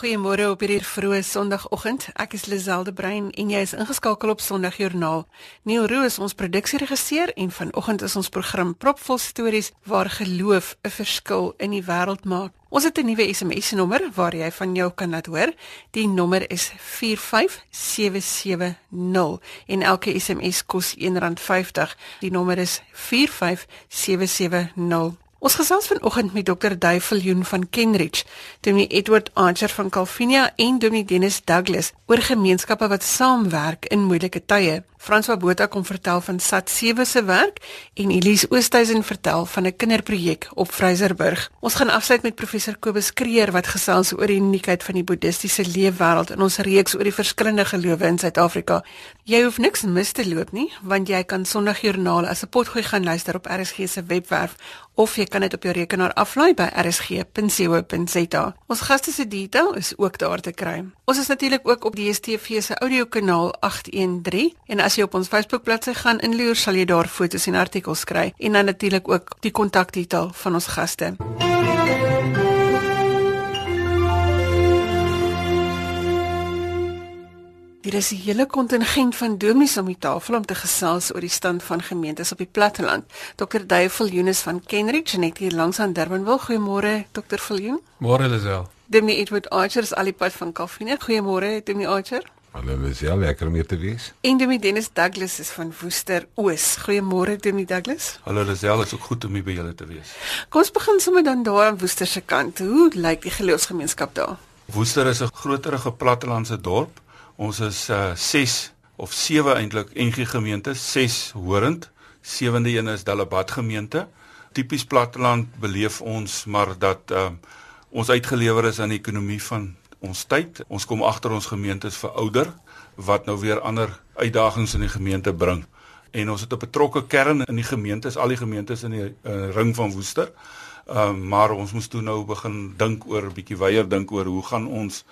Goeiemôre op hierdie vroeë Sondagoggend. Ek is Liselde Brein en jy is ingeskakel op Sondagjoernaal. Neil Roo is ons produksieregisseur en vanoggend is ons program propvol stories waar geloof 'n verskil in die wêreld maak. Ons het 'n nuwe SMS-nommer waar jy van jou kan laat hoor. Die nommer is 45770 en elke SMS kos R1.50. Die nommer is 45770. Ons gesels vanoggend met Dr. Duifeljoen van Kenridge, Dominee Edward Archer van Calvinia en Dominee Dennis Douglas oor gemeenskappe wat saamwerk in moeilike tye. François Botha kom vertel van Sat 7 se werk en Elise Oosthuizen vertel van 'n kinderprojek op Vryserburg. Ons gaan afsluit met professor Kobus Kreer wat gesels oor die uniekheid van die boeddhistiese leefwêreld in ons reeks oor die verskillende gelowe in Suid-Afrika. Jy hoef niks mis te loop nie, want jy kan Sondagjoernaal as 'n potgooi gaan luister op RSG se webwerf of jy kan dit op jou rekenaar aflaai by rsg.co.za. Ons gaste se detail is ook daar te kry. Ons is natuurlik ook op die DStv se audiokanaal 813 en as jy op ons Facebook bladsy gaan inloer, sal jy daar foto's en artikels kry en dan natuurlik ook die kontakdetail van ons gaste. Hier is 'n hele kontingent van dominees om die tafel om te gesels oor die stand van gemeentes op die platteland. Dr. Duifel Jonas van Kenridge net hier langs aan Durbanville. Goeiemôre Dr. Viljoen. Môre Lisel. Dominee Edward Archer is alipad van Calvinia. Goeiemôre Dominee Archer. Hallo Lisel, lekker om hier te wees. En Dominee Dennis Douglas is van Woester Oos. Goeiemôre Dominee Douglas. Hallo Lisel, dit is ook goed om hier by julle te wees. Kom ons begin sommer dan daar aan Woester se kant. Hoe lyk die geloofsgemeenskap daar? Woester is 'n groterige plattelandse dorp Ons is uh 6 of 7 eintlik NG gemeentes, 6 horend. Sewende een is Delabat gemeente. Tipies platteland beleef ons maar dat uh ons uitgelewer is aan die ekonomie van ons tyd. Ons kom agter ons gemeentes verouder wat nou weer ander uitdagings in die gemeente bring. En ons het 'n betrokke kern in die gemeentes, al die gemeentes in die uh, ring van Woester. Ehm uh, maar ons moes toe nou begin dink oor 'n bietjie weier dink oor hoe gaan ons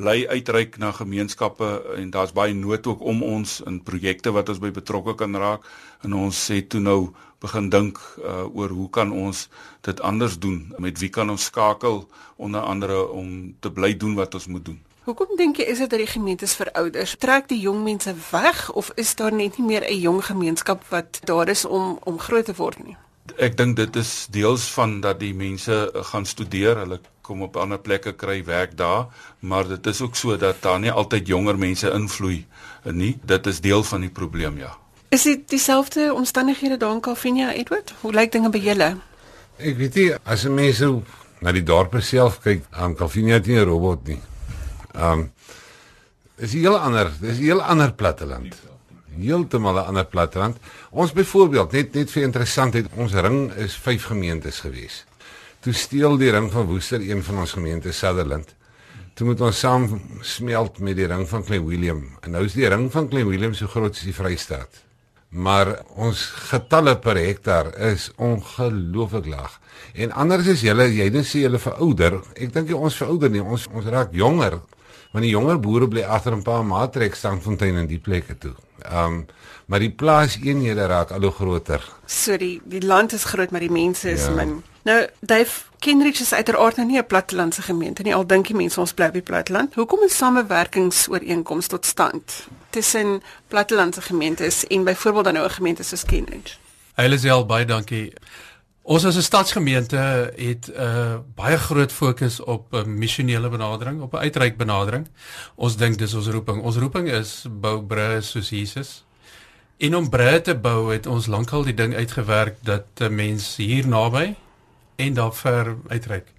bly uitreik na gemeenskappe en daar's baie nood ook om ons in projekte wat ons by betrokke kan raak en ons sê toe nou begin dink uh, oor hoe kan ons dit anders doen met wie kan ons skakel onder andere om te bly doen wat ons moet doen Hoekom dink jy is dit dat die gemeentes verouders? Trek die jong mense weg of is daar net nie meer 'n jong gemeenskap wat daar is om om groot te word nie? Ek dink dit is deels van dat die mense gaan studeer, hulle kom op ander plekke kry werk daar, maar dit is ook so dat daar nie altyd jonger mense invloei nie. Dit is deel van die probleem, ja. Is dit dieselfde omstandighede daar in Calvinia, Edward? Hoe lyk dinge by julle? Ek weet nie as mense na die dorp self kyk, aan Calvinia het nie 'n robot nie. Um is 'n heel ander, dis 'n heel ander platteland. Heeltemal 'n ander platteland. Ons byvoorbeeld, net net vir interessantheid, ons ring is 5 gemeentes geweest. Toe steel die ring van Woester een van ons gemeente Sutherland. Toe moet ons saam smelt met die ring van Klein Willem. En nou is die ring van Klein Willem so groot as die Vrystaat. Maar ons getalle per hektaar is ongelooflik laag. En anders is julle, jy dink sê julle verouder. Ek dink ons verouder nie, ons ons raak jonger. Want die jonger boere bly agter 'n paar matrek standfontein in die plekke toe. Um maar die plaas eenhede raak al hoe groter. So die die land is groot, maar die mense is ja. min. Nou, Dave Kenrich is uiteraard nou nie 'n plattelandse gemeente nie. Al dink die mense ons bly op die platteland. Hoekom 'n samewerkingsooreenkoms tot stand tussen plattelandse gemeentes en byvoorbeeld dan nou 'n gemeente soos Kenrich? Elisel baie dankie. Ons as 'n stadsgemeente het 'n uh, baie groot fokus op 'n missionele benadering, op 'n uitreik benadering. Ons dink dis ons roeping. Ons roeping is bou brûe soos Jesus. En om brûe te bou het ons lankal die ding uitgewerk dat 'n mens hier naby en daar ver uitreik.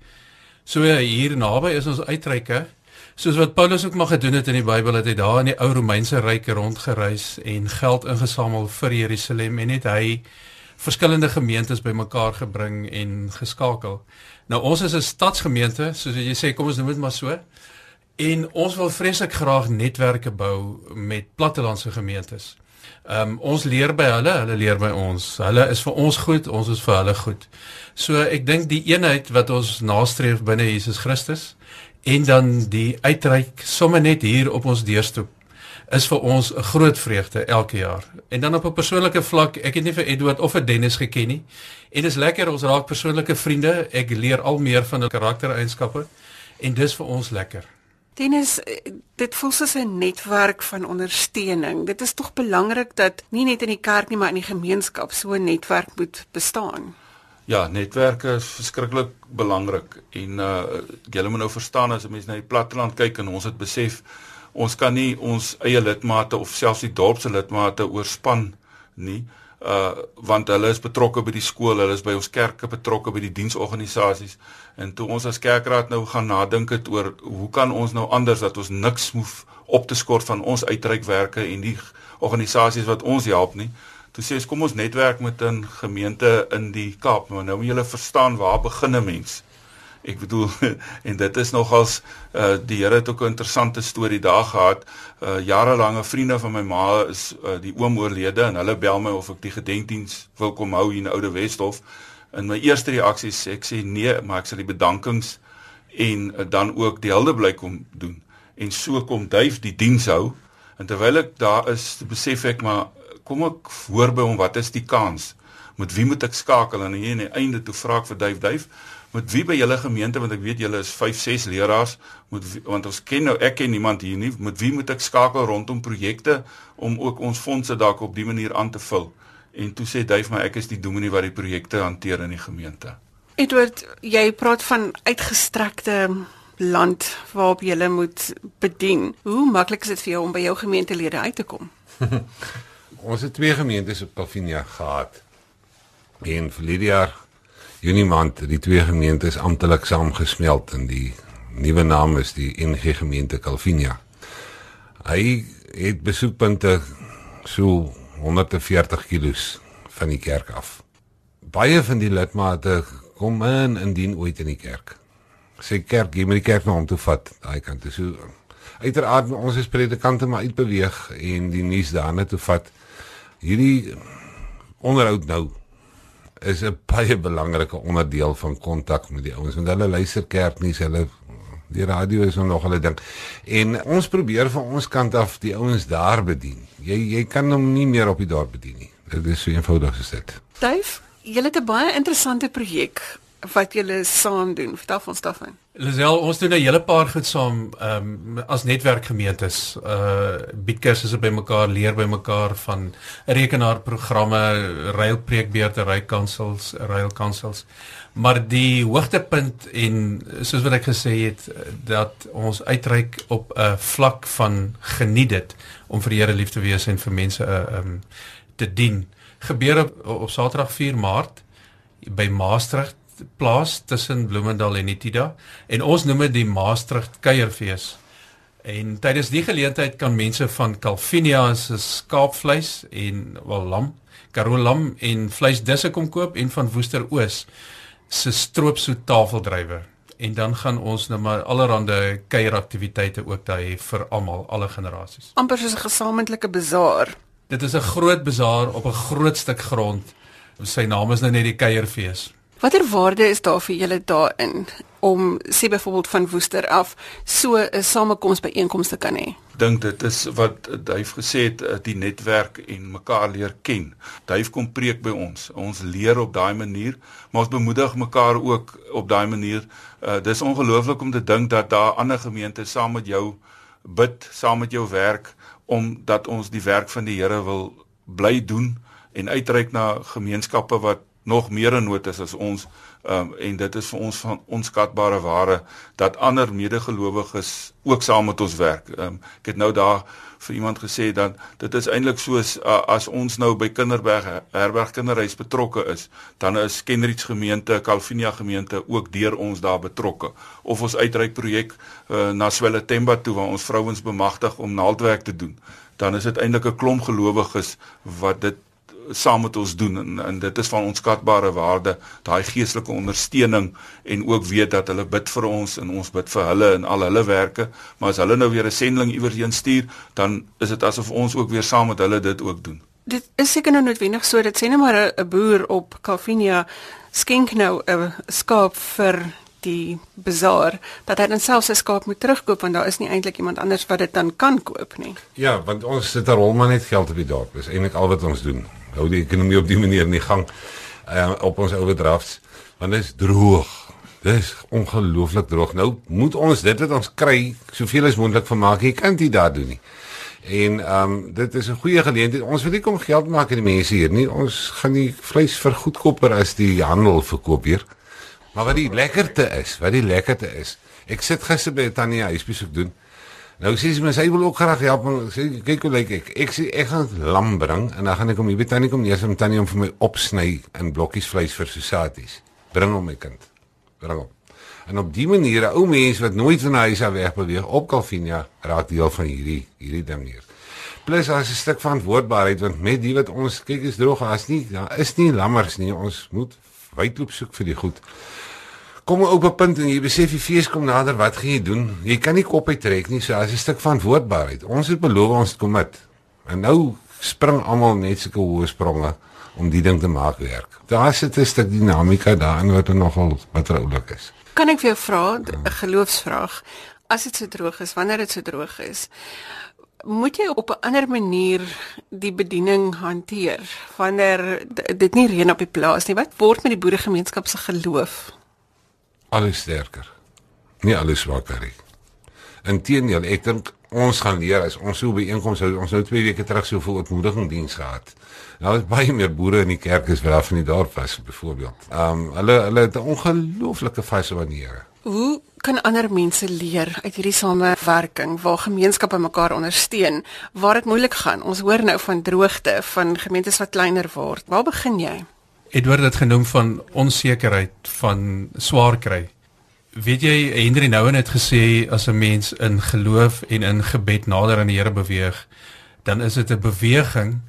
So hier naby is ons uitreike soos wat Paulus ook maar gedoen het in die Bybel het hy daar in die ou Romeinse ryk rondgereis en geld ingesamel vir Jerusalem en net hy verskillende gemeentes bymekaar gebring en geskakel. Nou ons is 'n stadsgemeente, soos jy sê, kom ons noem dit maar so. En ons wil vreeslik graag netwerke bou met plattelandse gemeentes. Ehm um, ons leer by hulle, hulle leer by ons. Hulle is vir ons goed, ons is vir hulle goed. So ek dink die eenheid wat ons nastreef binne Jesus Christus en dan die uitreik sommer net hier op ons deurstoep is vir ons 'n groot vreugde elke jaar. En dan op 'n persoonlike vlak, ek het nie vir Edward of vir Dennis geken nie. En dis lekker ons raak persoonlike vriende. Ek leer al meer van hul karaktereienskappe en dis vir ons lekker. Dennis, eh, dit voel soos 'n netwerk van ondersteuning. Dit is tog belangrik dat nie net in die kerk nie, maar in die gemeenskap so 'n netwerk moet bestaan. Ja, netwerke is verskriklik belangrik en uh julle moet nou verstaan as 'n mens na die platteland kyk en ons het besef ons kan nie ons eie lidmate of selfs die dorp se lidmate oorspan nie uh want hulle is betrokke by die skool, hulle is by ons kerke betrokke by die diensorganisasies en toe ons as kerkraad nou gaan nadink het oor hoe kan ons nou anders dat ons niks hoef op te skort van ons uitreikwerke en die organisasies wat ons help nie Toe sê ons kom ons netwerk met 'n gemeente in die Kaap, maar nou moet julle verstaan waar begin 'n mens. Ek bedoel en dit is nogals uh die Here het ook 'n interessante storie daar gehad. Uh jarelange vriende van my ma is uh die oom oorlede en hulle bel my of ek die gedenkdiens wil kom hou hier in Oude Westhof. In my eerste reaksie sê ek sê nee, maar ek sal die bedankings en uh, dan ook die helde bly kom doen. En so kom Duif die diens hou. En terwyl ek daar is, besef ek maar kom ek hoor by hom wat is die kans? Met wie moet ek skakel en hier aan die einde toe vra ek vir Duif Duif met wie by julle gemeente want ek weet julle is 5 6 leraars moet want ons ken nou ek ken niemand hier nie met wie moet ek skakel rondom projekte om ook ons fondse dalk op die manier aan te vul? En toe sê Duif maar ek is die dominee wat die projekte hanteer in die gemeente. Edward jy praat van uitgestrekte land waarop jy moet bedien. Hoe maklik is dit vir jou om by jou gemeentelede uit te kom? Ons het twee gemeentes op Calvinia gehad. En verlede jaar Junie maand die twee gemeentes amptelik saamgesmelt en die nuwe naam is die NG gemeente Calvinia. Hy het besoekpunte so 140 km van die kerk af. Baie van die lidmate kom in indien ooit in die kerk. Sê kerk, jy moet die kerk na hom toe vat, daai kant toe. So uiteraard ons is predikante maar uitbeweeg en die nuus daarna toe vat hierdie onderhoud nou is 'n baie belangrike onderdeel van kontak met die ouens want hulle luister kerknuus hulle die radio is nog hulle ding. En ons probeer van ons kant af die ouens daar bedien. Jy jy kan hom nie meer op die dorp bedien nie. Dit is so eenvoudig dit. Dave jy het 'n baie interessante projek wat julle saam doen. Vertel ons daarvan. Lisel, ons doen 'n hele paar goed saam ehm um, as netwerkgemeentes. Uh bied kursusse by mekaar, leer by mekaar van rekenaarprogramme, railpreekbeurte, railkansels, railkansels. Maar die hoogtepunt en soos wat ek gesê het dat ons uitreik op 'n vlak van geniet dit om vir die Here lief te wees en vir mense uh, ehm um, te dien. Gebeur op, op Saterdag 4 Maart by Maastricht plaas tussen Bloemendal en Etida en ons noem dit die Maastricht kuierfees. En tydens die geleentheid kan mense van Calvinia se skaapvleis en wel lam, Karoo lam en vleisdisse kom koop en van Woester Oos se stroopsoet tafeldrywer. En dan gaan ons nou maar allerlei kuieraktiwiteite ook daar hê vir almal, alle generasies. amper soos 'n gesamentlike bazaar. Dit is 'n groot bazaar op 'n groot stuk grond. Sy naam is nou net die kuierfees. Watter waarde is daar vir julle daarin om sê byvoorbeeld van Woester af so 'n samekoms by einkomste kan hê? Dink dit is wat Duif gesê het eh, die netwerk en mekaar leer ken. Duif kom preek by ons. Ons leer op daai manier, maar ons bemoedig mekaar ook op daai manier. Uh dis ongelooflik om te dink dat daar ander gemeentes saam met jou bid, saam met jou werk omdat ons die werk van die Here wil bly doen en uitreik na gemeenskappe wat nog meer in nood is as ons um, en dit is vir ons van onskatbare waarde dat ander medegelowiges ook saam met ons werk. Um, ek het nou daar vir iemand gesê dat dit is eintlik soos uh, as ons nou by Kinderberg Herberg Kinderhuis betrokke is, dan is Kenridge gemeente, Calvinia gemeente ook deur ons daar betrokke. Of ons uitreik projek uh, na Swelletemba toe waar ons vrouens bemagtig om naaldwerk te doen. Dan is dit eintlik 'n klomp gelowiges wat dit saam met ons doen. En, en dit is van onskatbare waarde daai geestelike ondersteuning en ook weet dat hulle bid vir ons en ons bid vir hulle in al hulle werke. Maar as hulle nou weer 'n sending iewers heen stuur dan is dit asof ons ook weer saam met hulle dit ook doen. Dit is seker nou noodwendig so. Dat sê net maar 'n boer op Calvinia skenk nou 'n skaap vir die bazaar dat hy dan self sy skaap moet terugkoop want daar is nie eintlik iemand anders wat dit dan kan koop nie. Ja, want ons sit daar rol maar net geld op die dorp. Dis eintlik al wat ons doen hou die ekonomie op die manier in die gang uh, op ons oordrafts want dit is droog Dis ongelooflik droog. Nou moet ons dit wat ons kry soveel as moontlik van maak. Jy kan dit daar doen nie. En ehm um, dit is 'n goeie geleentheid. Ons wil nie kom geld maak aan die mense hier nie. Ons gaan die vleis vir goedkoper as die handel verkoop hier. Maar wat die lekkerte is, wat die lekkerte is. Ek sit gister by Tanya huisbesoek doen. Nou sê sy my sy wil ook graag help. Sê kyk hoe lyk ek. Ek sê ek gaan lam bring en dan gaan ek hom hier by Tanya kom neer om Tanya om vir my opsny in blokkies vleis vir sosaties. Bring hom my kind. Bring hom. En op die manier, ou mense wat nooit van huis af weg beweeg op Calvinia, raak deel van hierdie hierdie ding hier. Plus as 'n stuk verantwoordbaarheid want met die wat ons kyk is droog, as nie daar is nie lammers nie. Ons moet wydloop soek vir die goed. Kom op 'n punt en jy besef die fees kom nader, wat gaan jy doen? Jy kan nie kop uittrek nie, so as 'n stuk verantwoordbaarheid. Ons het beloof ons kom met. En nou spring almal net sulke hoë spronge om die ding te maak werk. Daar sit 'n stuk dinamika daarin wat nogal betroulik is. Kan ek vir jou vra 'n geloofsvraag? As dit so droog is, wanneer dit so droog is, moet jy op 'n ander manier die bediening hanteer wanneer dit nie reën op die plaas nie. Wat word met die boeregemeenskap se geloof? Alles sterker. Nie alles swakker nie. Inteendeel, ek dink ons gaan leer as ons so by einkoms hou. Ons nou 2 weke terug so veel ontmoediging diens gehad. Nou is baie meer boere in die kerk as wat daar van die dorp was byvoorbeeld. Ehm um, hulle hulle het 'n ongelooflike vyse maniere. Hoe kan ander mense leer uit hierdie samewerking waar gemeenskappe mekaar ondersteun waar dit moeilik gaan? Ons hoor nou van droogte, van gemeentes wat kleiner word. Waar begin jy? Edward het genoem van onsekerheid, van swaar kry. Weet jy Henry Nouwen het gesê as 'n mens in geloof en in gebed nader aan die Here beweeg, dan is dit 'n beweging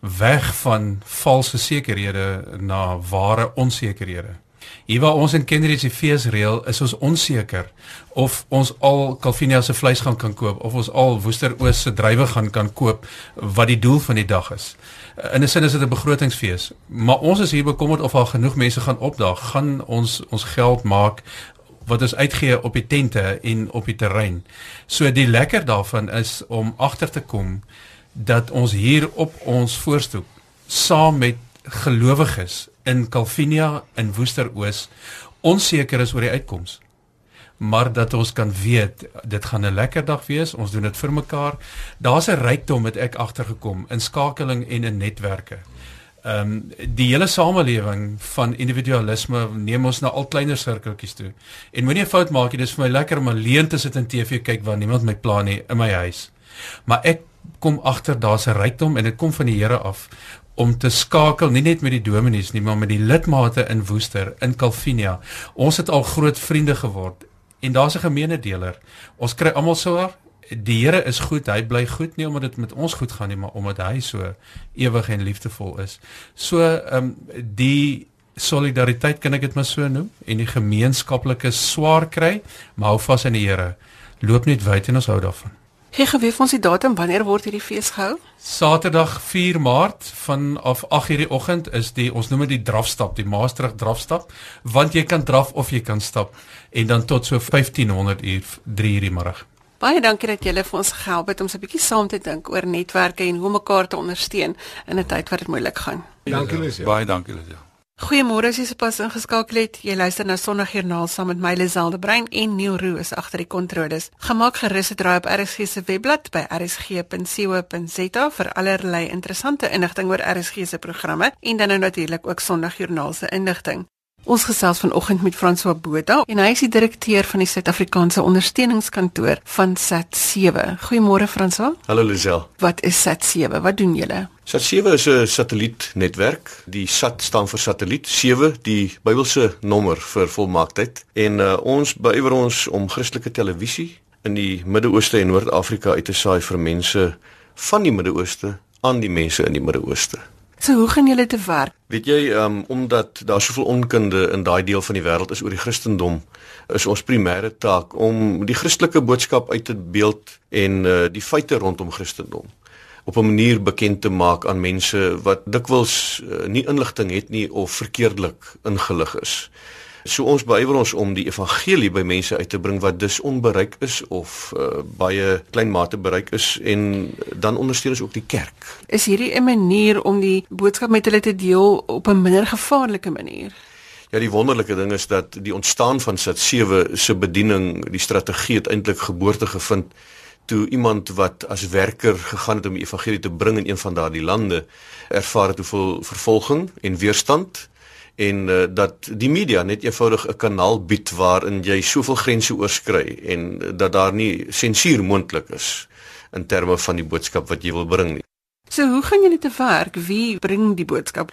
weg van valse sekerhede na ware onsekerhede. Hier waar ons in Kenridge die fees reël, is ons onseker of ons al Calvinia se vleis gaan kan koop of ons al Woesteroos se druiwe gaan kan koop wat die doel van die dag is. In 'n sin is dit 'n begrotingsfees, maar ons is hier bekommerd of al genoeg mense gaan opdaag, gaan ons ons geld maak wat ons uitgee op die tente en op die terrein. So die lekker daarvan is om agter te kom dat ons hier op ons voorstoep saam met gelowiges in Calvinia in Woesteroos onseker is oor die uitkoms. Maar dat ons kan weet dit gaan 'n lekker dag wees, ons doen dit vir mekaar. Daar's 'n rykdom wat ek agtergekom in skakeling en in netwerke. Ehm um, die hele samelewing van individualisme neem ons na al kleiner sirkeltjies toe. En moenie 'n fout maak nie, dis vir my lekker om alleen te sit en TV kyk waar niemand my pla nie in my huis. Maar ek kom agter daar's 'n rykdom en dit kom van die Here af om te skakel nie net met die dominees nie maar met die lidmate in Woester in Calvinia. Ons het al groot vriende geword en daar's 'n gemeenedeler. Ons kry almal souer. Die Here is goed, hy bly goed nie omdat dit met ons goed gaan nie, maar omdat hy so ewig en liefdevol is. So ehm um, die solidariteit kan ek dit maar so noem en die gemeenskaplike swaar kry, maar hou vas in die Here. Loop net wyd en ons hou daarvan. Gee geweet ons die datum wanneer word hierdie fees gehou? Saterdag 4 Maart vanaf 8:00 die oggend is die ons noem dit die drafstap, die Maastricht drafstap, want jy kan draf of jy kan stap en dan tot so 1500 uur 3:00 die middag. Baie dankie dat julle vir ons gehelp het om so 'n bietjie saam te dink oor netwerke en hoe mekaar te ondersteun in 'n tyd wat dit moeilik gaan. Dankie Lucia. Baie dankie Lucia. Goeiemôre as jy sopas ingeskakel het. Jy luister na Sondagjoernaal saam met my Liselde Brein en Neil Roos agter die kontroles. Gemaak gerus te draai op RSG se webblad by rsg.co.za vir allerlei interessante inligting oor RSG se programme en dan nou natuurlik ook Sondagjoernaal se inligting. Ons gesels vanoggend met François Botha en hy is die direkteur van die Suid-Afrikaanse Ondersteuningskantoor van SAT7. Goeiemôre François. Hallo Lisel. Wat is SAT7? Wat doen julle? SAT7 is 'n satellietnetwerk. Die SAT staan vir satelliet, 7 die Bybelse nommer vir volmaaktheid. En uh, ons beywer ons om Christelike televisie in die Midde-Ooste en Noord-Afrika uit te saai vir mense van die Midde-Ooste aan die mense in die Midde-Ooste. So hoe gaan julle te werk? Weet jy, um, omdat daar soveel onkunde in daai deel van die wêreld is oor die Christendom, is ons primêre taak om die Christelike boodskap uit te beeld en uh, die feite rondom Christendom op 'n manier bekend te maak aan mense wat dikwels uh, nie inligting het nie of verkeerdelik ingelig is. So ons beywer ons om die evangelie by mense uit te bring wat dus onbereik is of uh, baie klein mate bereik is en dan ondersteun ons ook die kerk. Is hierdie 'n manier om die boodskap met hulle te deel op 'n minder gevaarlike manier? Ja, die wonderlike ding is dat die ontstaan van Sat7 se bediening, die strategie het eintlik geboorte gevind toe iemand wat as werker gegaan het om die evangelie te bring in een van daardie lande ervaar het hoeveel vervolging en weerstand en uh, dat die media net eenvoudig 'n kanaal bied waarin jy soveel grense oorskry en uh, dat daar nie sensuur moontlik is in terme van die boodskap wat jy wil bring nie. So hoe gaan julle te werk? Wie bring die boodskap?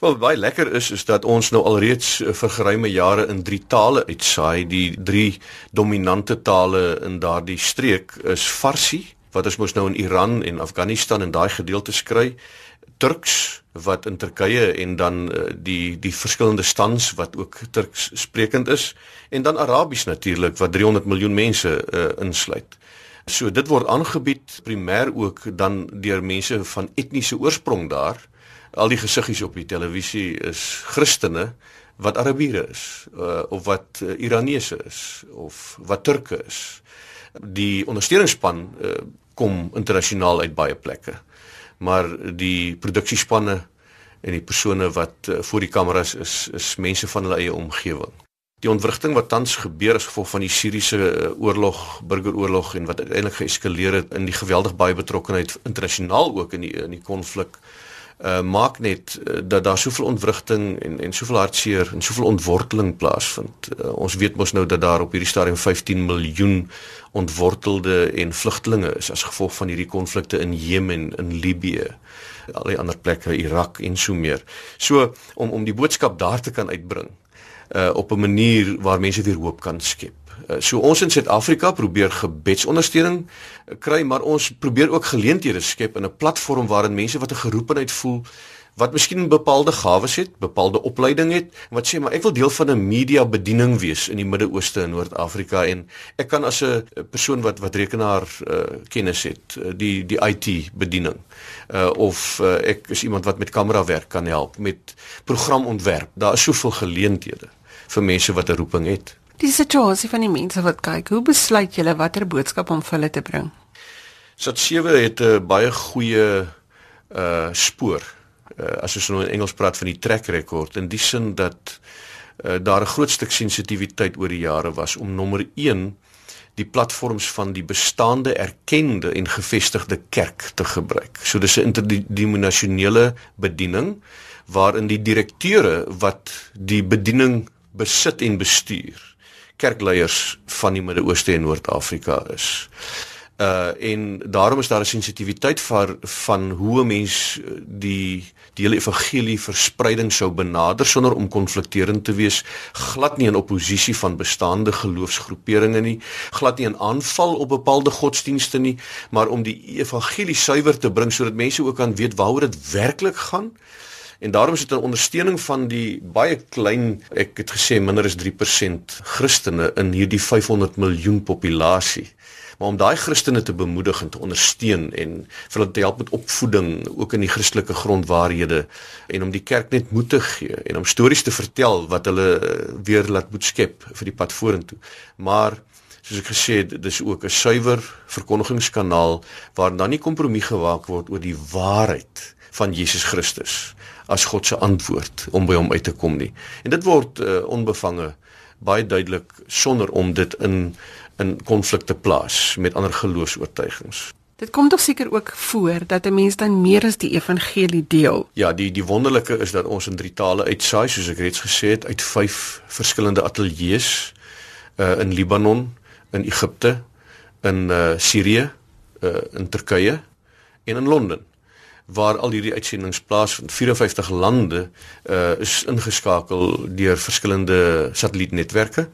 Wel baie lekker is is dat ons nou alreeds uh, vir geruime jare in drie tale uitsaai. Die drie dominante tale in daardie streek is Farsi wat ons mos nou in Iran en Afghanistan en daai gedeeltes kry. Turks wat in Turkye en dan uh, die die verskillende stans wat ook Turks sprekend is en dan Arabies natuurlik wat 300 miljoen mense uh, insluit. So dit word aangebied primêr ook dan deur mense van etniese oorsprong daar. Al die gesiggies op die televisie is Christene wat Arabiere is uh, of wat uh, Iranese is of wat Turke is. Die ondersteuningsspan uh, kom internasionaal uit baie plekke maar die produksiespanne en die persone wat uh, voor die kameras is is mense van hulle eie omgewing. Die ontwrigting wat tans gebeur as gevolg van die Siriëse uh, oorlog, burgeroorlog en wat uiteindelik geeskaleer het in die geweldig baie betrokkenheid internasionaal ook in die in die konflik uh maak net uh, dat daar soveel ontwrigting en en soveel hartseer en soveel ontworteling plaasvind. Uh, ons weet mos nou dat daar op hierdie stadium 15 miljoen ontwortelde en vlugtelinge is as gevolg van hierdie konflikte in Jemen, in Libië, al die ander plekke, Irak en so meer. So om om die boodskap daar te kan uitbring uh op 'n manier waar mense weer hoop kan skep. Uh, so ons in Suid-Afrika probeer gebedsondersteuning kry, maar ons probeer ook geleenthede skep in 'n platform waarin mense wat 'n geroepenheid voel wat miskien bepaalde gawes het, bepaalde opleiding het, wat sê maar ek wil deel van 'n media bediening wees in die Midde-Ooste en Noord-Afrika en ek kan as 'n persoon wat wat rekenaar uh, kennis het, uh, die die IT bediening. Uh, of uh, ek is iemand wat met kamera werk kan help met programontwerp. Daar is soveel geleenthede vir mense wat 'n roeping het. Die situasie van die mense wat kyk, hoe besluit julle watter boodskap om vir hulle te bring? Sat 7 het 'n baie goeie uh spoor uh, as ons nou in Engels praat van die track record in die sin dat uh, daar 'n groot stuk sensitiwiteit oor die jare was om nommer 1 die platforms van die bestaande erkende en gevestigde kerk te gebruik. So dis 'n interdenominasionele bediening waarin die direkteure wat die bediening besit en bestuur kerkleiers van die Midde-Ooste en Noord-Afrika is uh en daarom is daar 'n sensitiwiteit vir van hoe 'n mens uh, die die hele evangelie verspreiding sou benader sonder om konflikterend te wees glad nie in oppositie van bestaande geloofsgroeperinge nie glad nie in aanval op bepaalde godsdienste nie maar om die evangelie suiwer te bring sodat mense ook kan weet waaroor dit werklik gaan. En daarom is dit 'n ondersteuning van die baie klein, ek het gesê minder as 3% Christene in hierdie 500 miljoen populasie maar om daai Christene te bemoedig en te ondersteun en vir hulle te help met opvoeding ook in die Christelike grondwaarhede en om die kerk net moed te gee en om stories te vertel wat hulle eh, weer laat moet skep vir die pad vorentoe. Maar soos ek gesê het, dis ook 'n suiwer verkondigingskanaal waar dan nie kompromie gewaak word oor die waarheid van Jesus Christus as God se antwoord om by hom uit te kom nie. En dit word uh, onbevange baie duidelik sonder om dit in in konflik te plaas met ander geloofs-oortuigings. Dit kom tog seker ook voor dat 'n mens dan meer as die evangelie deel. Ja, die die wonderlike is dat ons in drie tale uitsaai, soos ek reeds gesê het, uit vyf verskillende ateljee's uh in Libanon, in Egipte, in uh Sirië, uh in Turkye en in Londen waar al hierdie uitsendings plaasvind. 54 lande uh is ingeskakel deur verskillende satellietnetwerke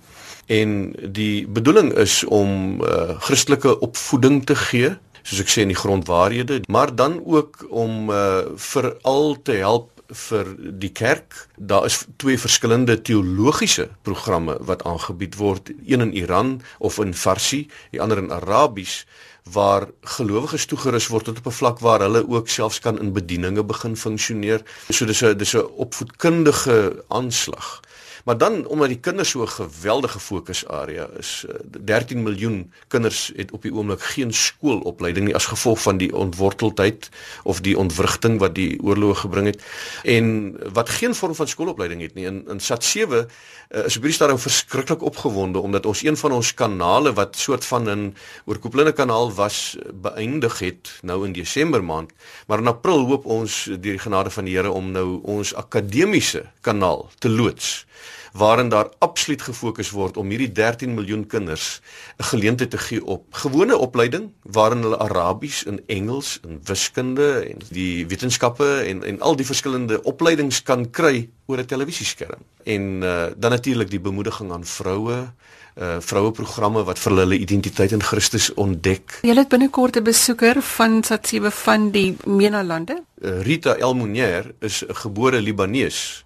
en die bedoeling is om uh, Christelike opvoeding te gee soos ek sê in die grondwaarhede maar dan ook om uh, veral te help vir die kerk. Daar is twee verskillende teologiese programme wat aangebied word een in Iran of in Farsi die ander in Arabies waar gelowiges toegerus word tot op 'n vlak waar hulle ook selfs kan in bedieninge begin funksioneer so dis 'n dis 'n opvoedkundige aanslag Maar dan omdat die kinders so 'n geweldige fokusarea is, 13 eh, miljoen kinders het op die oomblik geen skoolopleiding nie as gevolg van die ontworteldheid of die ontwrigting wat die oorlog gebring het. En wat geen vorm van skoolopleiding het nie. In in SAT 7 uh, is op hierdie stadium verskriklik opgewonde omdat ons een van ons kanale wat soort van 'n oorkoepelende kanaal was beëindig het nou in Desember maand, maar in April hoop ons deur die genade van die Here om nou ons akademiese kanaal te loods waarin daar absoluut gefokus word om hierdie 13 miljoen kinders 'n geleentheid te gee op gewone opleiding waarin hulle Arabies en Engels en wiskunde en die wetenskappe en en al die verskillende opleidings kan kry oor 'n televisieskerm. En uh, dan natuurlik die bemoediging aan vroue uh vroue programme wat vir hulle identiteit in Christus ontdek. Jy het binnekort 'n besoeker van Satsiwe van die MENA lande. Uh, Rita El Mounier is 'n gebore Libanees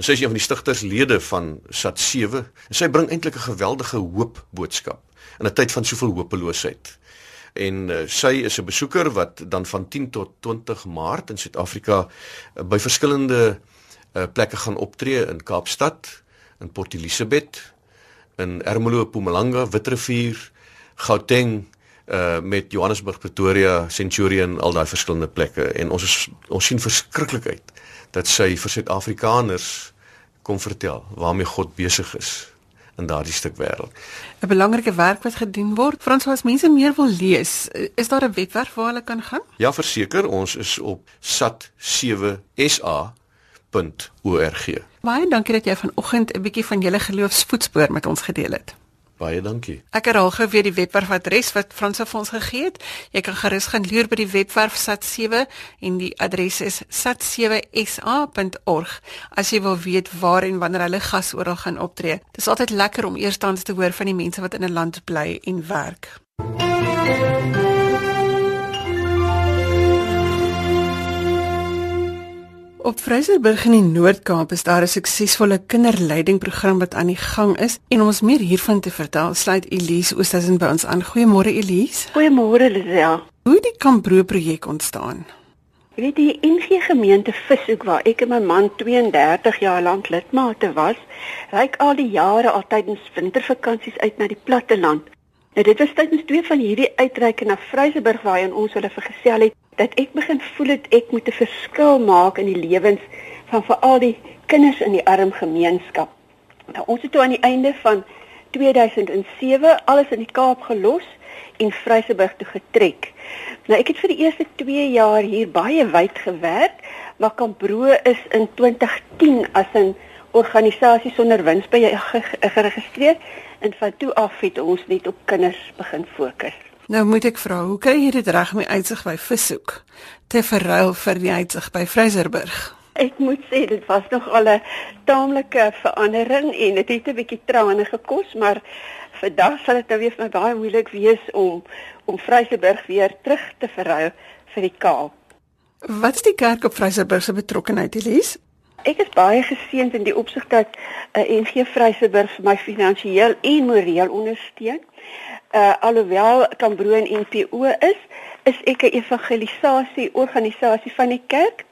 en sy is een van die stigterslede van SAT7 en sy bring eintlik 'n geweldige hoop boodskap in 'n tyd van soveel hopeloosheid. En uh, sy is 'n besoeker wat dan van 10 tot 20 Maart in Suid-Afrika uh, by verskillende uh, plekke gaan optree in Kaapstad, in Port Elizabeth, in Ermelo, Mpumalanga, Witrifuur, Gauteng uh met Johannesburg, Pretoria, Centurion, al daai verskillende plekke en ons is, ons sien verskriklik uit dat sy vir Suid-Afrikaners kom vertel waarmee God besig is in daardie stuk wêreld. 'n Belangrike werk wat gedoen word. Frans, as mense meer wil lees, is daar 'n webwerf waar hulle kan gaan? Ja, verseker, ons is op sat7sa.org. Baie dankie dat jy vanoggend 'n bietjie van julle geloofsvoetspoor met ons gedeel het. Baie dankie. Ek herhaal gou weer die webwerfadres wat Frans vir ons gegee het. Jy kan gerus gaan loer by die webwerf Sat7 en die adres is sat7sa.org as jy wil weet waar en wanneer hulle gas oral gaan optree. Dit is altyd lekker om eerstens te hoor van die mense wat in 'n land bly en werk. MUZIEK Op Vryseburg in die Noord-Kaap is daar 'n suksesvolle kinderleidingprogram wat aan die gang is en om ons meer hiervan te vertel, sluit Elise Oosthuizen by ons aan. Goeiemôre Elise. Goeiemôre Lisel. Hoe die Kambro projek ontstaan? Weet die NG gemeente Vishoek waar ek en my man 32 jaar lank lidmate was, reik al die jare altyd in wintervakansies uit na die platteland. Nou dit was tydens twee van hierdie uitreike na Vryseburg waarheen ons hulle vergesel het dat ek begin voel het ek moet 'n verskil maak in die lewens van veral die kinders in die arm gemeenskap. Nou ons het toe aan die einde van 2007 alles in die Kaap gelos en Vryseburg toe getrek. Nou ek het vir die eerste 2 jaar hier baie wyd gewerk, maar Kambro is in 2010 as 'n organisasie sonder wins by geregistreer en van toe af het ons net op kinders begin fokus. Nou moet ek vra, hoe kry jy dit reg met uitsig by Vishoek te verruil vir die uitsig by Vryserburg? Ek moet sê dit was nog al 'n taamlike verandering en dit het 'n bietjie trane gekos, maar vandag sal dit nou weer vir my baie moeilik wees om om Vryserburg weer terug te verruil vir die Kaap. Wat is die kerk op Vryserburg se betrokkeheid, Elise? Ek is baie geseënd in die opsig dat uh, NG Vryserburg vir my finansiëel en moreel ondersteun uh alhoewel Kambro en NPO is, is ek 'n evangelisasie organisasie van die kerk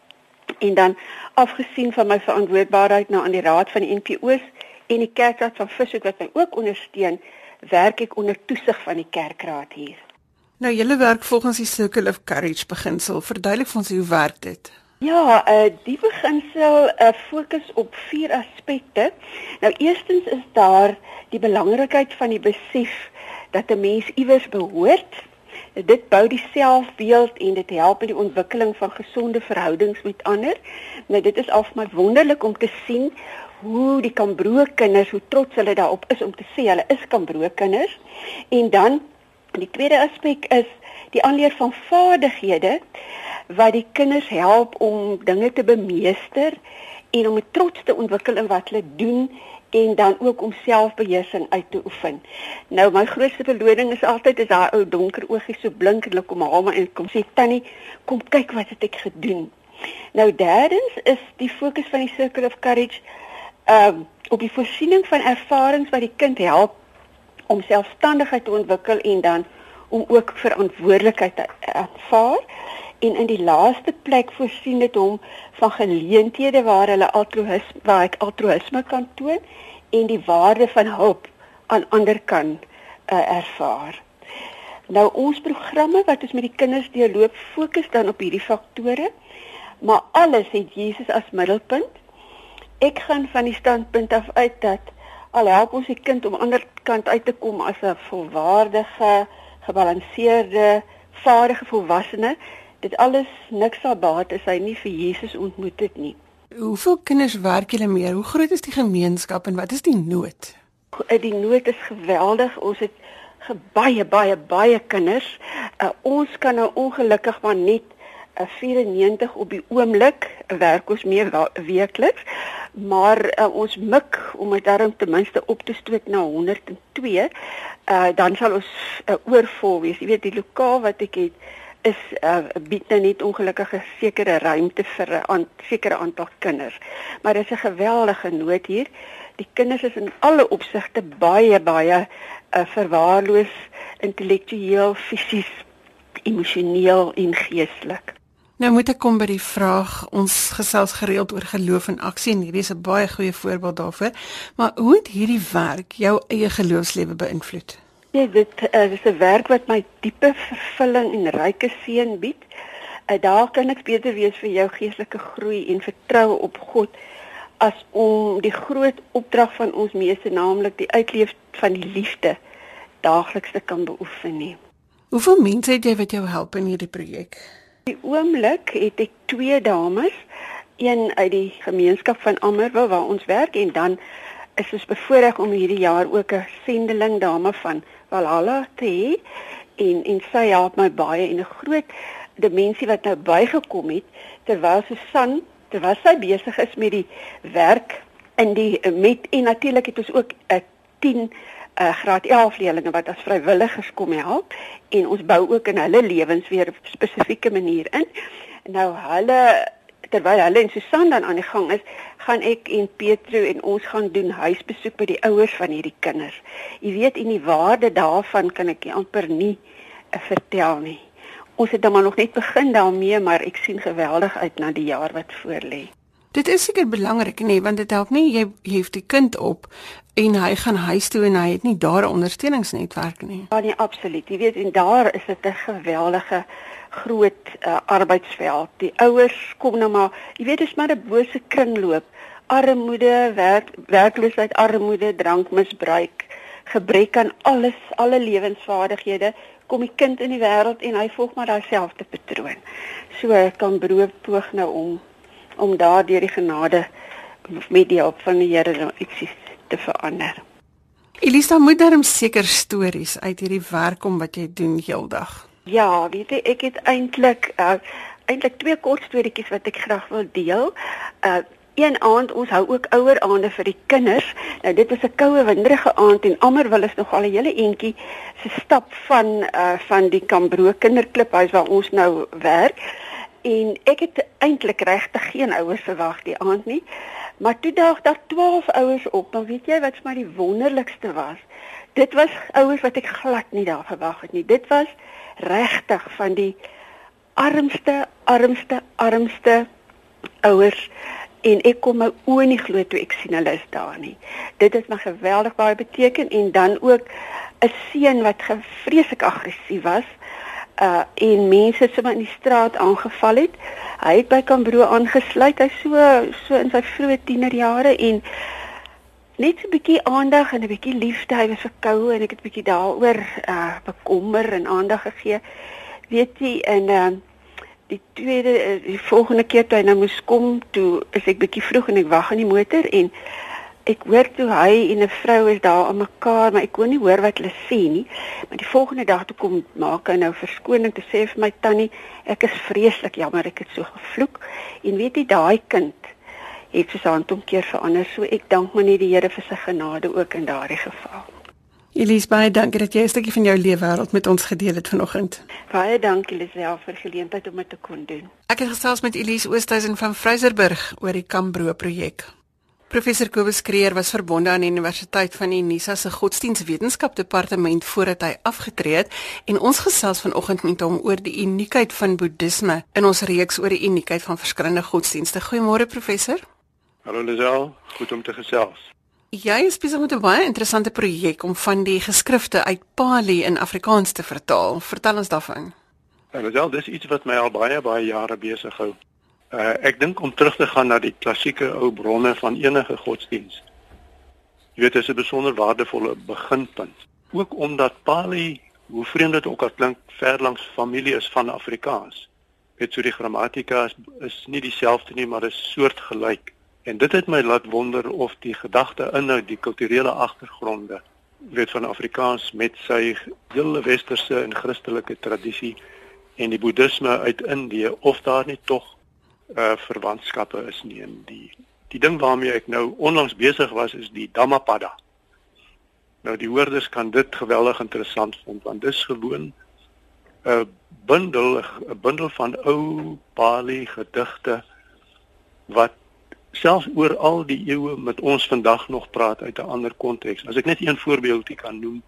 en dan afgesien van my verantwoordbaarheid nou aan die raad van die NPO's en die kerkraad van Vishoek wat my ook ondersteun, werk ek onder toesig van die kerkraad hier. Nou julle werk volgens die Circle of Courage beginsel. Verduidelik vir ons hoe werk dit? Ja, uh die beginsel uh fokus op vier aspekte. Nou eerstens is daar die belangrikheid van die besef dat 'n mens iewers behoort. Dit bou die selfbeeld en dit help met die ontwikkeling van gesonde verhoudings met ander. Nou dit is af my wonderlik om te sien hoe die Kambro kinders hoe trots hulle daarop is om te sê hulle is Kambro kinders. En dan die tweede aspek is die aanleer van vaardighede wat die kinders help om dinge te bemeester en om 'n trots te ontwikkel in wat hulle doen en dan ook om selfbeheersing uit te oefen. Nou my grootste beloning is altyd is daai ou donker oogies so blink en hulle kom haal my en kom sê tannie, kom kyk wat het ek gedoen. Nou derdens is die fokus van die Circle of Courage um op die voorsiening van ervarings wat die kind help om selfstandigheid te ontwikkel en dan om ook verantwoordelikheid te aanvaar. En in die laaste plek voorsien dit hom van geleenthede waar hulle altruïsme waar ek altruïsme kan toon en die waarde van hulp aan ander kan uh, ervaar. Nou ons programme wat ons met die kinders deurloop fokus dan op hierdie faktore, maar alles het Jesus as middelpunt. Ek gaan van die standpunt af uit dat al help ons die kind om aan die ander kant uit te kom as 'n volwaardige, gebalanseerde, vaardige volwassene, dit alles niks sal baat as hy nie vir Jesus ontmoet het nie. Hoeveel kinders werk julle mee? Hoe groot is die gemeenskap en wat is die nood? Die nood is geweldig. Ons het baie baie baie kinders. Uh, ons kan nou ongelukkig maar net uh, 94 op die oomblik werk ons mee weekliks. Maar uh, ons mik om dit daarom ten minste op te stoot na 102. Uh, dan sal ons uh, oorvol wees. Jy weet die lokaal wat ek het is uh, bied nou net ongelukkige sekere ruimte vir 'n aan, sekere aantal kinders. Maar dit is 'n geweldige nood hier. Die kinders is in alle opsigte baie baie uh, verwaarloos intellektueel, fisies, emosioneel en geestelik. Nou moet ek kom by die vraag ons gesels gereeld oor geloof en aksie en hierdie is 'n baie goeie voorbeeld daarvoor. Maar hoe het hierdie werk jou eie geloofslewe beïnvloed? Ja, dit uh, is 'n werk wat my diepe vervulling en ryke seën bied. Uh, daar kan ek beter wees vir jou geestelike groei en vertroue op God as om die groot opdrag van ons meeste naamlik die uitleef van die liefde daagliks te kan beoefen nie. Hoeveel mense het jy wat jou help in hierdie projek? Die oomblik het ek twee dames, een uit die gemeenskap van Ammerwil waar ons werk en dan is ons bevoorreg om hierdie jaar ook 'n sendeling dame van Valhalla te hê en en sy help my baie en 'n groot dimensie wat nou bygekom het terwyl Susan terwyl sy besig is met die werk in die met en natuurlik het ons ook 'n 10 uh, graad 11 leerders wat as vrywilligers kom help en ons bou ook in hulle lewens weer op spesifieke manier in. Nou hulle terwyl hulle en Susan dan aan die gang is, gaan ek en Petro en ons gaan doen huisbesoek by die ouers van hierdie kinders. Jy weet en die waarde daarvan kan ek amper nie uh, vertel nie. Ons het dan maar nog net begin daarmee, maar ek sien geweldig uit na die jaar wat voorlê. Dit is seker belangrik nee, want dit help nie jy hef die kind op en hy gaan huis toe en hy het nie daar 'n ondersteuningsnetwerk nie. Ja nee, absoluut. Jy weet en daar is dit 'n geweldige groot uh, arbeidsveld. Die ouers kom nou maar, jy weet dit is maar 'n bose kringloop. Armoede, werk, werkloosheid, armoede, drankmisbruik, gebrek aan alles, alle lewensvaardighede kom die kind in die wêreld en hy volg maar daai selfde patroon. So kan brood poog nou om om daardeur die genade met die hulp van die Here nou ietsie te verander. Elisa moet darm seker stories uit hierdie werk om wat jy doen heeldag. Ja, weet jy, ek het eintlik uh eintlik twee kort storieetjies wat ek graag wil deel. Uh een aand ons hou ook ouer aande vir die kinders. Nou dit was 'n koue winderige aand en almal wil is nog al 'n hele entjie se stap van uh van die Kambro kinderkliphuis waar ons nou werk. En ek het eintlik regtig geen ouers verwag die aand nie. Maar toe daag daar 12 ouers op. Dan weet jy wat vir my die wonderlikste was? Dit was ouers wat ek glad nie daar verwag het nie. Dit was regtig van die armste, armste, armste ouers en ek kom my oë nie glo toe ek sien hulle is daar nie. Dit het my geweldig baie beteken en dan ook 'n seun wat vreeslik aggressief was uh en mense sommer in die straat aangeval het. Hy het by Kambro aangesluit. Hy so so in sy vroeë tienerjare en net 'n bietjie aandag en 'n bietjie liefde. Hy was verkoue en ek het 'n bietjie daaroor uh bekommer en aandag gegee. Weet jy en uh die tweede uh, die volgende keer toe hy nou moes kom, toe is ek bietjie vroeg en ek wag in die motor en ek hoor toe hy en 'n vrou is daar aan mekaar, maar ek kon nie hoor wat hulle sê nie. Maar die volgende dag toe kom maak hy nou verskoning te sê vir my tannie, ek is vreeslik jammer ek het so gevloek. En weet jy daai kind het sy hand omkeer verander. So ek dank maar net die Here vir sy genade ook in daardie geval. Elise, baie dankie dat jy 'n stukkie van jou lewe wêreld met ons gedeel het vanoggend. Baie dankie Lisel vir die geleentheid om dit te kon doen. Ek het gesels met Elise Oosthuizen van Freyserburg oor die Kambro projek. Professor Kobus Kreer was verbonde aan die Universiteit van Unisa se Godsdienstwetenskap departement voordat hy afgetree het en ons gesels vanoggend met hom oor die uniekheid van Boeddhisme in ons reeks oor die uniekheid van verskillende godsdienste. Goeiemôre professor. Hallo Lisel, goed om te gesels. Jy is besig met 'n baie interessante projek om van die geskrifte uit Pali in Afrikaans te vertaal. Vertel ons daarvan. Lisel, dis iets wat my al baie baie jare besig hou. Uh, ek dink om terug te gaan na die klassieke ou bronne van enige godsdiens. Jy weet, dit is 'n besonder waardevolle beginpunt. Ook omdat Pali, hoe vreemd dit ook al klink, ver langs familie is van Afrikaans. Dit so die grammatika is, is nie dieselfde nie, maar is soortgelyk. En dit het my laat wonder of die gedagte inhou die kulturele agtergronde weet van Afrikaans met sy hele westerse en Christelike tradisie en die boeddhisme uit Indië of daar nie tog uh verwantskappe is nie in die die ding waarmee ek nou onlangs besig was is die Dhammapada. Nou die hoorders kan dit geweldig interessant vind want dis gewoon 'n bundel 'n bundel van ou Pali gedigte wat selfs oor al die eeue met ons vandag nog praat uit 'n ander konteks. As ek net een voorbeeldjie kan noem,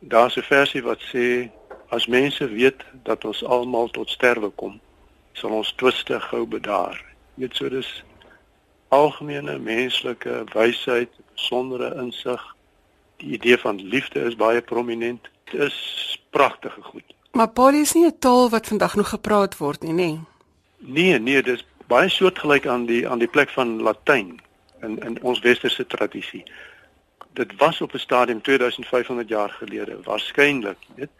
daar's 'n versie wat sê as mense weet dat ons almal tot sterwe kom, sal ons twiste gou bedaar. Net so dis algemene menslike wysheid, besondere insig. Die idee van liefde is baie prominent. Dit is pragtige goed. Maar Pali is nie 'n taal wat vandag nog gepraat word nie, nê? Nee, nee, dis baie soortgelyk aan die aan die plek van Latyn in in ons westerse tradisie. Dit was op 'n stadium 2500 jaar gelede waarskynlik, weet,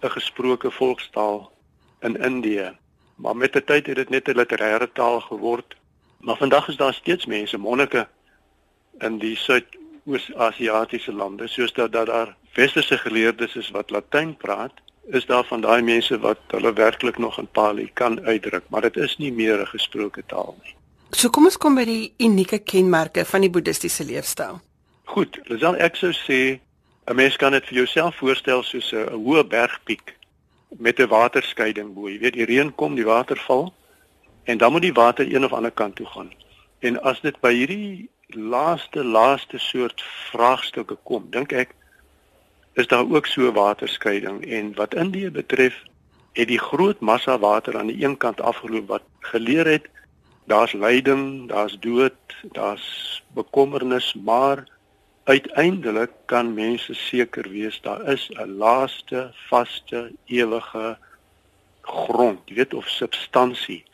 'n gesproke volkstaal in Indië maar met die tyd het dit net 'n literêre taal geword. Maar vandag is daar steeds mense, monnike in die Suid-Oos-Asiatiese lande, soos dat, dat daar westerse geleerdes is wat Latyn praat, is daar van daai mense wat hulle werklik nog in Pali kan uitdruk, maar dit is nie meer 'n gesproke taal nie. So kom ons kom by die unieke kenmerke van die boeddhistiese leefstyl. Goed, Lisel ek sou sê 'n mens kan dit vir jouself voorstel soos 'n hoë bergpiek met 'n waterskeiding bo. Jy weet die reën kom, die water val en dan moet die water een of ander kant toe gaan. En as dit by hierdie laaste laaste soort vraagstukke kom, dink ek is daar ook so waterskeiding en wat Indië betref, het die groot massa water aan die een kant afgeloop wat geleer het daar's lyding, daar's dood, daar's bekommernis, maar uiteindelik kan mense seker wees daar is 'n laaste vaste ewige grond, jy weet of substansie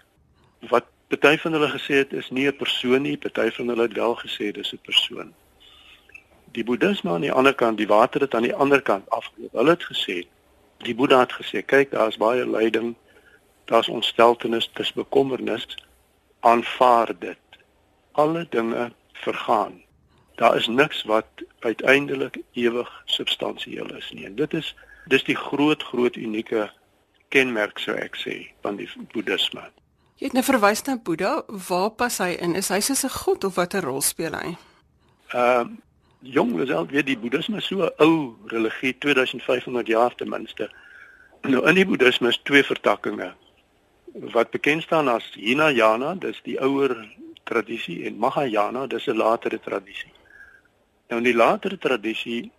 wat party van hulle gesê het is nie 'n persoon nie, party van hulle het wel gesê dis 'n persoon. Die boeddhisme aan die ander kant, die water het aan die ander kant afgeloop. Hulle het gesê, die Boeddha het gesê, kyk, daar's baie lyding, daar's ontsteltenis, dis bekommernis, aanvaar dit. Alle dinge vergaan daar is niks wat uiteindelik ewig substansieel is nie. En dit is dis die groot groot unieke kenmerk sou ek sê van die boeddhisme. Jy het nou verwys na Boeddha, waar pas hy in? Is hy soos 'n god of watter rol speel hy? Ehm uh, jong, dis al weet die boeddhisme so 'n ou religie 2500 jaar ten minste. Nou in die boeddhisme is twee vertakkings wat bekend staan as Hinayana, dis die ouer tradisie en Mahayana, dis 'n latere tradisie. Nou in die latere tradisie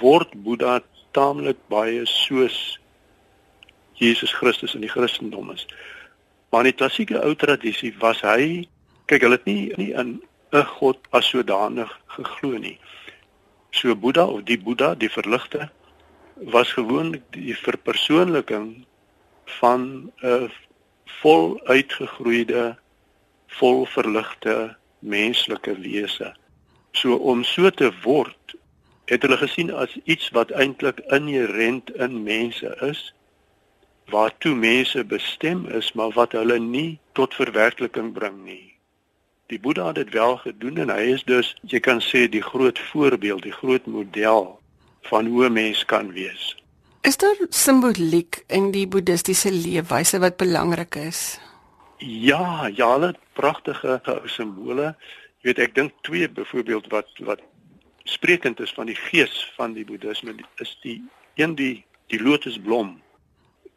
word Boeddha taamlik baie soos Jesus Christus in die Christendom is. Maar in die klassieke ou tradisie was hy kyk hulle het nie nie in 'n god as sodanig geglo nie. So Boeddha of die Boeddha, die verligte was gewoonlik die verpersoonliking van 'n vol uitgegroeide, vol verligte menslike wese. So om so te word, het hulle gesien as iets wat eintlik inherent in mense is, waartoe mense bestem is, maar wat hulle nie tot verwerkliking bring nie. Die Boeddha het dit wel gedoen en hy is dus, jy kan sê, die groot voorbeeld, die groot model van hoe 'n mens kan wees. Is daar simboliek in die boeddhistiese leefwyse wat belangrik is? Ja, ja, hulle pragtige simbole. Jy weet ek dink twee byvoorbeeld wat wat sprekend is van die gees van die boeddhisme is die een die die lotusblom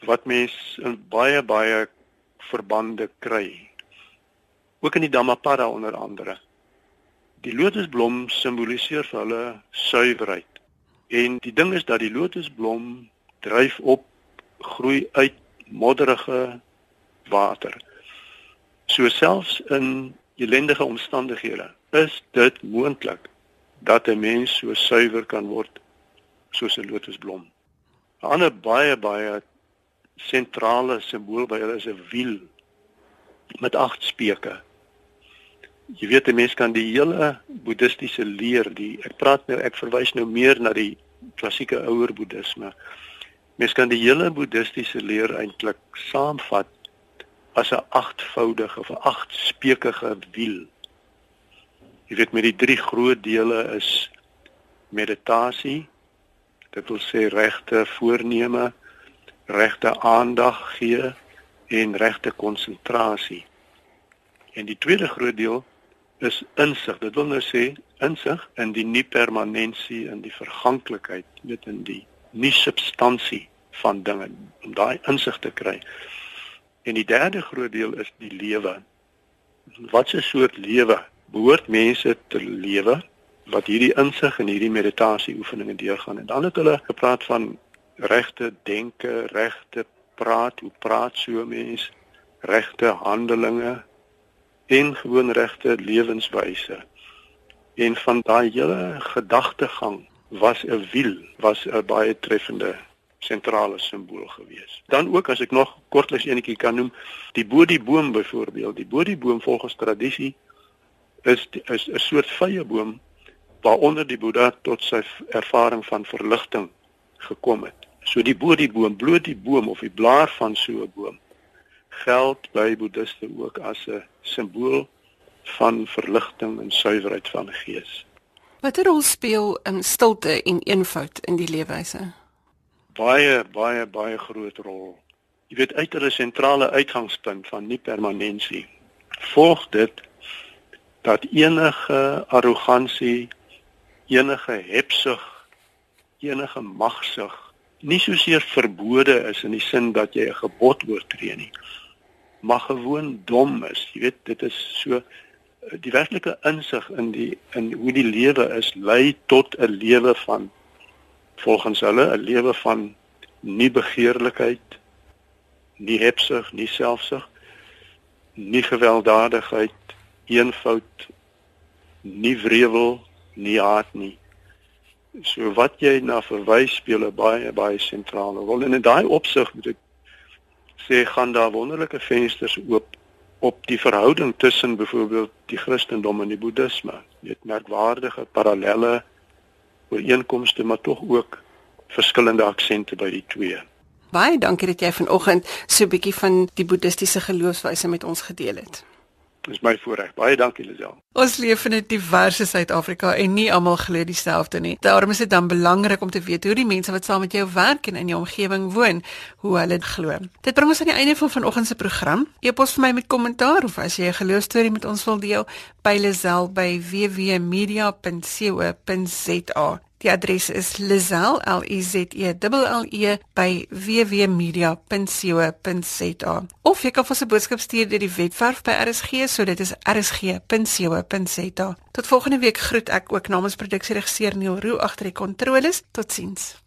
wat mens in baie baie verbande kry. Ook in die Dhammapada onder andere. Die lotusblom simboliseer vir hulle suiwerheid. En die ding is dat die lotusblom dryf op groei uit modderige water. So selfs in ellendige omstandighede is dit moontlik dat 'n mens so suiwer kan word soos 'n lotusblom. 'n Ander baie baie sentrale simbool by hulle is 'n wiel met agt speke. Jy weet 'n mens kan die hele boeddhistiese leer, die ek praat nou ek verwys nou meer na die klassieke ouer boeddhisme. Mens kan die hele boeddhistiese leer eintlik saamvat as 'n agtvoudige of 'n agtspekige wiel. Jy weet met die drie groot dele is meditasie, dit wil sê regte voorneme, regte aandag gee en regte konsentrasie. En die tweede groot deel is insig. Dit wil nou sê insig in die nie permanensie in die verganklikheid, net in die nie substansie van dinge om daai insig te kry. En die derde groot deel is die lewe. Wat 'n soort lewe behoort mense te lewe wat hierdie insig en hierdie meditasie oefeninge deurgaan. En dan het hulle gepraat van regte denke, regte praat, hoe praat so 'n mens, regte handelinge en gewoon regte lewenswyse. En van daai hele gedagtegang was 'n wiel, was 'n baie treffende sentrale simbool gewees. Dan ook as ek nog kortliks enetjie kan noem, die Bodhiboom byvoorbeeld, die Bodhiboom volgens tradisie is die, is 'n soort vrye boom waaronder die Boeddha tot sy ervaring van verligting gekom het. So die Bodhiboom, bloot die boom of die blaar van so 'n boom geld by boeddhiste ook as 'n simbool van verligting en suiwerheid van gees. Watter rol speel um, stilte en eenvoud in die leefwyse? Baie baie baie groot rol. Jy weet uit hulle sentrale uitgangspunt van nie permanensie volg dit dat enige arrogansie, enige hebsug, enige magsug nie soseer verbode is in die sin dat jy 'n gebod oortree nie, maar gewoon dom is. Jy weet, dit is so die werklike insig in die in hoe die lewe is lei tot 'n lewe van volgens hulle 'n lewe van nie begeerlikheid, nie hebsug, nie selfsug, nie gewelddadigheid, eenvoud, nie wrevel, nie haat nie. So wat jy na verwys speel 'n baie baie sentrale rol en in daai opsig moet ek sê gaan daar wonderlike vensters oop op die verhouding tussen byvoorbeeld die Christendom en die Boeddhisme. Jy het merkwaardige parallelle ooreenkomste maar tog ook verskillende aksente by die twee. Baie dankie dat jy vanoggend so 'n bietjie van die boeddhistiese geloofswyse met ons gedeel het. Dis my voorreg. Baie dankie Lisel. Ons leef in 'n diverse Suid-Afrika en nie almal glo dieselfde nie. Daarom is dit dan belangrik om te weet hoe die mense wat saam met jou werk en in jou omgewing woon, hoe hulle glo. Dit bring ons aan die einde van vanoggend se program. E-pos vir my met kommentaar of as jy 'n geloostorie met ons wil deel, by Lisel by www.media.co.za. Die adres is lizel l i z e l e by www.media.co.za. Of jy kan vir 'n boodskap stuur deur die webwerf by RSG, so dit is rsg.co.za. Tot volgende week groet ek ook namens produksieregisseur Neil Roo agter die kontroles. Totsiens.